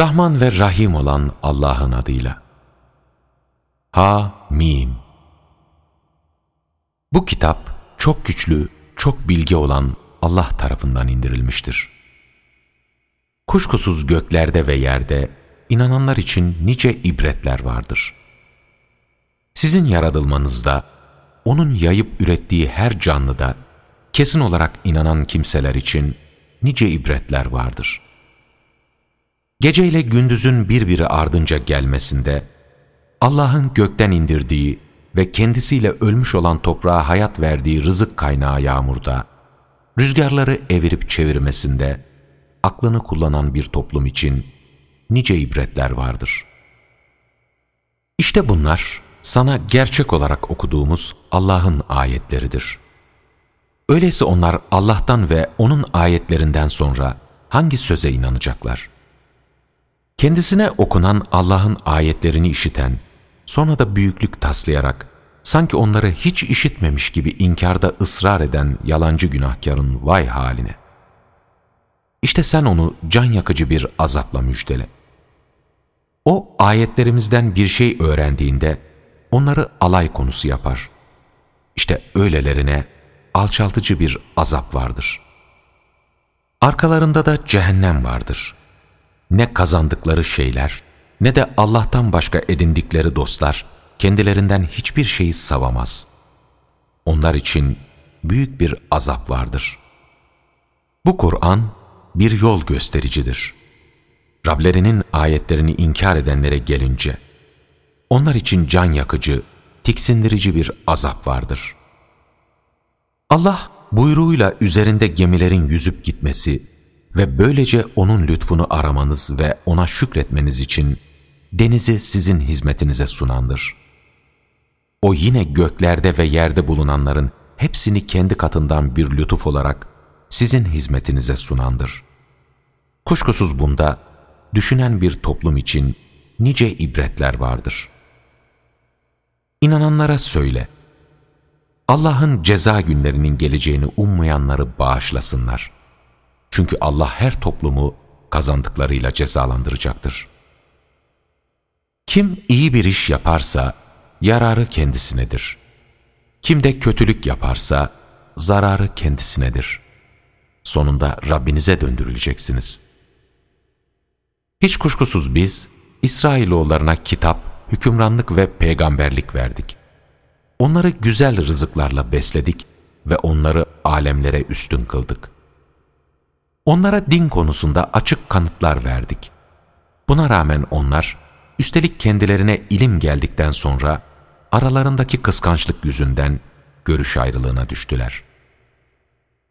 Rahman ve Rahim olan Allah'ın adıyla. Ha Mim Bu kitap çok güçlü, çok bilgi olan Allah tarafından indirilmiştir. Kuşkusuz göklerde ve yerde inananlar için nice ibretler vardır. Sizin yaratılmanızda, O'nun yayıp ürettiği her canlıda, kesin olarak inanan kimseler için nice ibretler vardır. Geceyle gündüzün birbiri ardınca gelmesinde, Allah'ın gökten indirdiği ve kendisiyle ölmüş olan toprağa hayat verdiği rızık kaynağı yağmurda, rüzgarları evirip çevirmesinde, aklını kullanan bir toplum için nice ibretler vardır. İşte bunlar sana gerçek olarak okuduğumuz Allah'ın ayetleridir. Öyleyse onlar Allah'tan ve O'nun ayetlerinden sonra hangi söze inanacaklar? Kendisine okunan Allah'ın ayetlerini işiten, sonra da büyüklük taslayarak, sanki onları hiç işitmemiş gibi inkarda ısrar eden yalancı günahkarın vay haline. İşte sen onu can yakıcı bir azapla müjdele. O ayetlerimizden bir şey öğrendiğinde onları alay konusu yapar. İşte öylelerine alçaltıcı bir azap vardır. Arkalarında da cehennem vardır. Ne kazandıkları şeyler ne de Allah'tan başka edindikleri dostlar kendilerinden hiçbir şeyi savamaz. Onlar için büyük bir azap vardır. Bu Kur'an bir yol göstericidir. Rablerinin ayetlerini inkar edenlere gelince, onlar için can yakıcı, tiksindirici bir azap vardır. Allah buyruğuyla üzerinde gemilerin yüzüp gitmesi ve böylece O'nun lütfunu aramanız ve O'na şükretmeniz için denizi sizin hizmetinize sunandır. O yine göklerde ve yerde bulunanların hepsini kendi katından bir lütuf olarak sizin hizmetinize sunandır. Kuşkusuz bunda düşünen bir toplum için nice ibretler vardır. İnananlara söyle, Allah'ın ceza günlerinin geleceğini ummayanları bağışlasınlar. Çünkü Allah her toplumu kazandıklarıyla cezalandıracaktır. Kim iyi bir iş yaparsa yararı kendisinedir. Kim de kötülük yaparsa zararı kendisinedir. Sonunda Rabbinize döndürüleceksiniz. Hiç kuşkusuz biz İsrailoğullarına kitap, hükümranlık ve peygamberlik verdik. Onları güzel rızıklarla besledik ve onları alemlere üstün kıldık. Onlara din konusunda açık kanıtlar verdik. Buna rağmen onlar, üstelik kendilerine ilim geldikten sonra aralarındaki kıskançlık yüzünden görüş ayrılığına düştüler.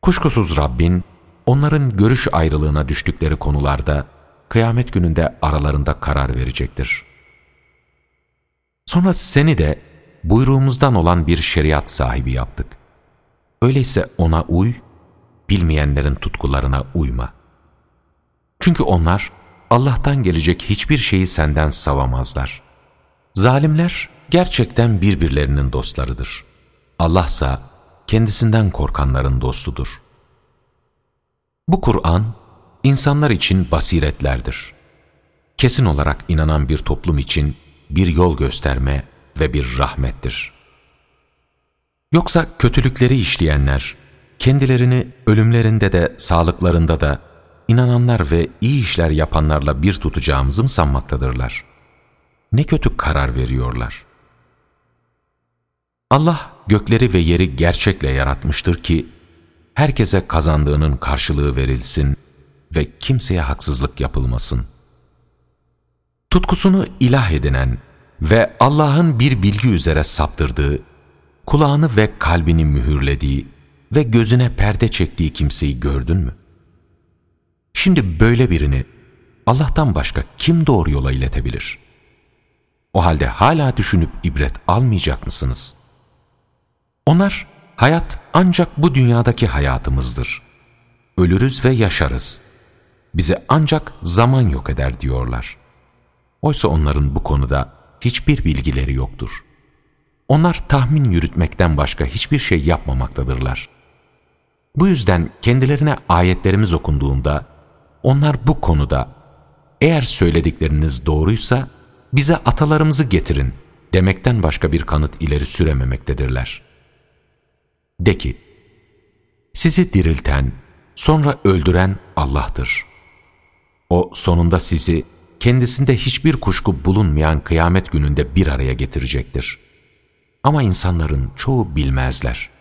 Kuşkusuz Rabbin, onların görüş ayrılığına düştükleri konularda kıyamet gününde aralarında karar verecektir. Sonra seni de buyruğumuzdan olan bir şeriat sahibi yaptık. Öyleyse ona uy, bilmeyenlerin tutkularına uyma. Çünkü onlar Allah'tan gelecek hiçbir şeyi senden savamazlar. Zalimler gerçekten birbirlerinin dostlarıdır. Allah ise kendisinden korkanların dostudur. Bu Kur'an, insanlar için basiretlerdir. Kesin olarak inanan bir toplum için bir yol gösterme ve bir rahmettir. Yoksa kötülükleri işleyenler, kendilerini ölümlerinde de sağlıklarında da inananlar ve iyi işler yapanlarla bir tutacağımızı mı sanmaktadırlar? Ne kötü karar veriyorlar. Allah gökleri ve yeri gerçekle yaratmıştır ki, herkese kazandığının karşılığı verilsin ve kimseye haksızlık yapılmasın. Tutkusunu ilah edinen ve Allah'ın bir bilgi üzere saptırdığı, kulağını ve kalbini mühürlediği ve gözüne perde çektiği kimseyi gördün mü? Şimdi böyle birini Allah'tan başka kim doğru yola iletebilir? O halde hala düşünüp ibret almayacak mısınız? Onlar, hayat ancak bu dünyadaki hayatımızdır. Ölürüz ve yaşarız. Bize ancak zaman yok eder diyorlar. Oysa onların bu konuda hiçbir bilgileri yoktur. Onlar tahmin yürütmekten başka hiçbir şey yapmamaktadırlar. Bu yüzden kendilerine ayetlerimiz okunduğunda onlar bu konuda eğer söyledikleriniz doğruysa bize atalarımızı getirin demekten başka bir kanıt ileri sürememektedirler. De ki, sizi dirilten, sonra öldüren Allah'tır. O sonunda sizi kendisinde hiçbir kuşku bulunmayan kıyamet gününde bir araya getirecektir. Ama insanların çoğu bilmezler.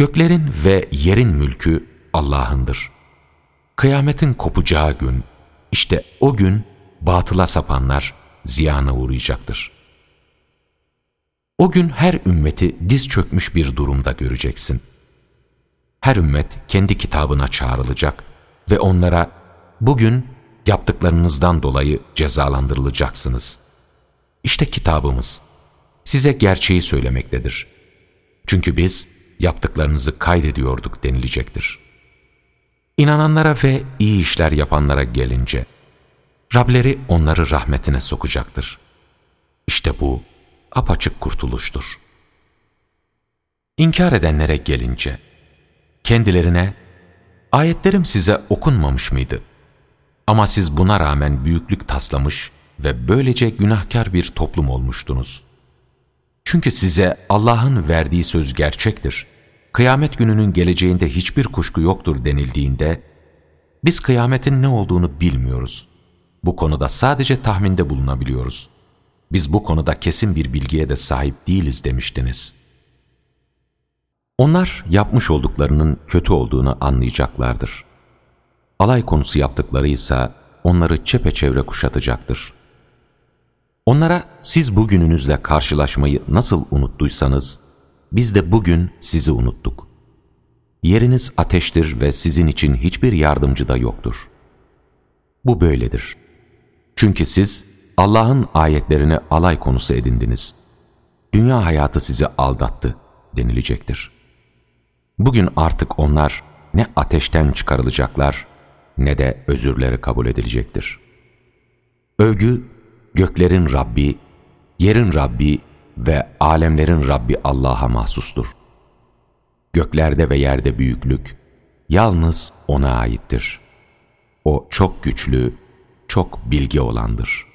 Göklerin ve yerin mülkü Allah'ındır. Kıyametin kopacağı gün, işte o gün batıla sapanlar ziyana uğrayacaktır. O gün her ümmeti diz çökmüş bir durumda göreceksin. Her ümmet kendi kitabına çağrılacak ve onlara bugün yaptıklarınızdan dolayı cezalandırılacaksınız. İşte kitabımız size gerçeği söylemektedir. Çünkü biz yaptıklarınızı kaydediyorduk denilecektir. İnananlara ve iyi işler yapanlara gelince, Rableri onları rahmetine sokacaktır. İşte bu apaçık kurtuluştur. İnkar edenlere gelince, kendilerine, ayetlerim size okunmamış mıydı? Ama siz buna rağmen büyüklük taslamış ve böylece günahkar bir toplum olmuştunuz. Çünkü size Allah'ın verdiği söz gerçektir. Kıyamet gününün geleceğinde hiçbir kuşku yoktur denildiğinde, biz kıyametin ne olduğunu bilmiyoruz. Bu konuda sadece tahminde bulunabiliyoruz. Biz bu konuda kesin bir bilgiye de sahip değiliz demiştiniz. Onlar yapmış olduklarının kötü olduğunu anlayacaklardır. Alay konusu yaptıkları ise onları çepeçevre kuşatacaktır. Onlara siz bugününüzle karşılaşmayı nasıl unuttuysanız, biz de bugün sizi unuttuk. Yeriniz ateştir ve sizin için hiçbir yardımcı da yoktur. Bu böyledir. Çünkü siz Allah'ın ayetlerini alay konusu edindiniz. Dünya hayatı sizi aldattı denilecektir. Bugün artık onlar ne ateşten çıkarılacaklar ne de özürleri kabul edilecektir. Övgü, göklerin Rabbi, yerin Rabbi ve alemlerin Rabbi Allah'a mahsustur. Göklerde ve yerde büyüklük yalnız O'na aittir. O çok güçlü, çok bilgi olandır.''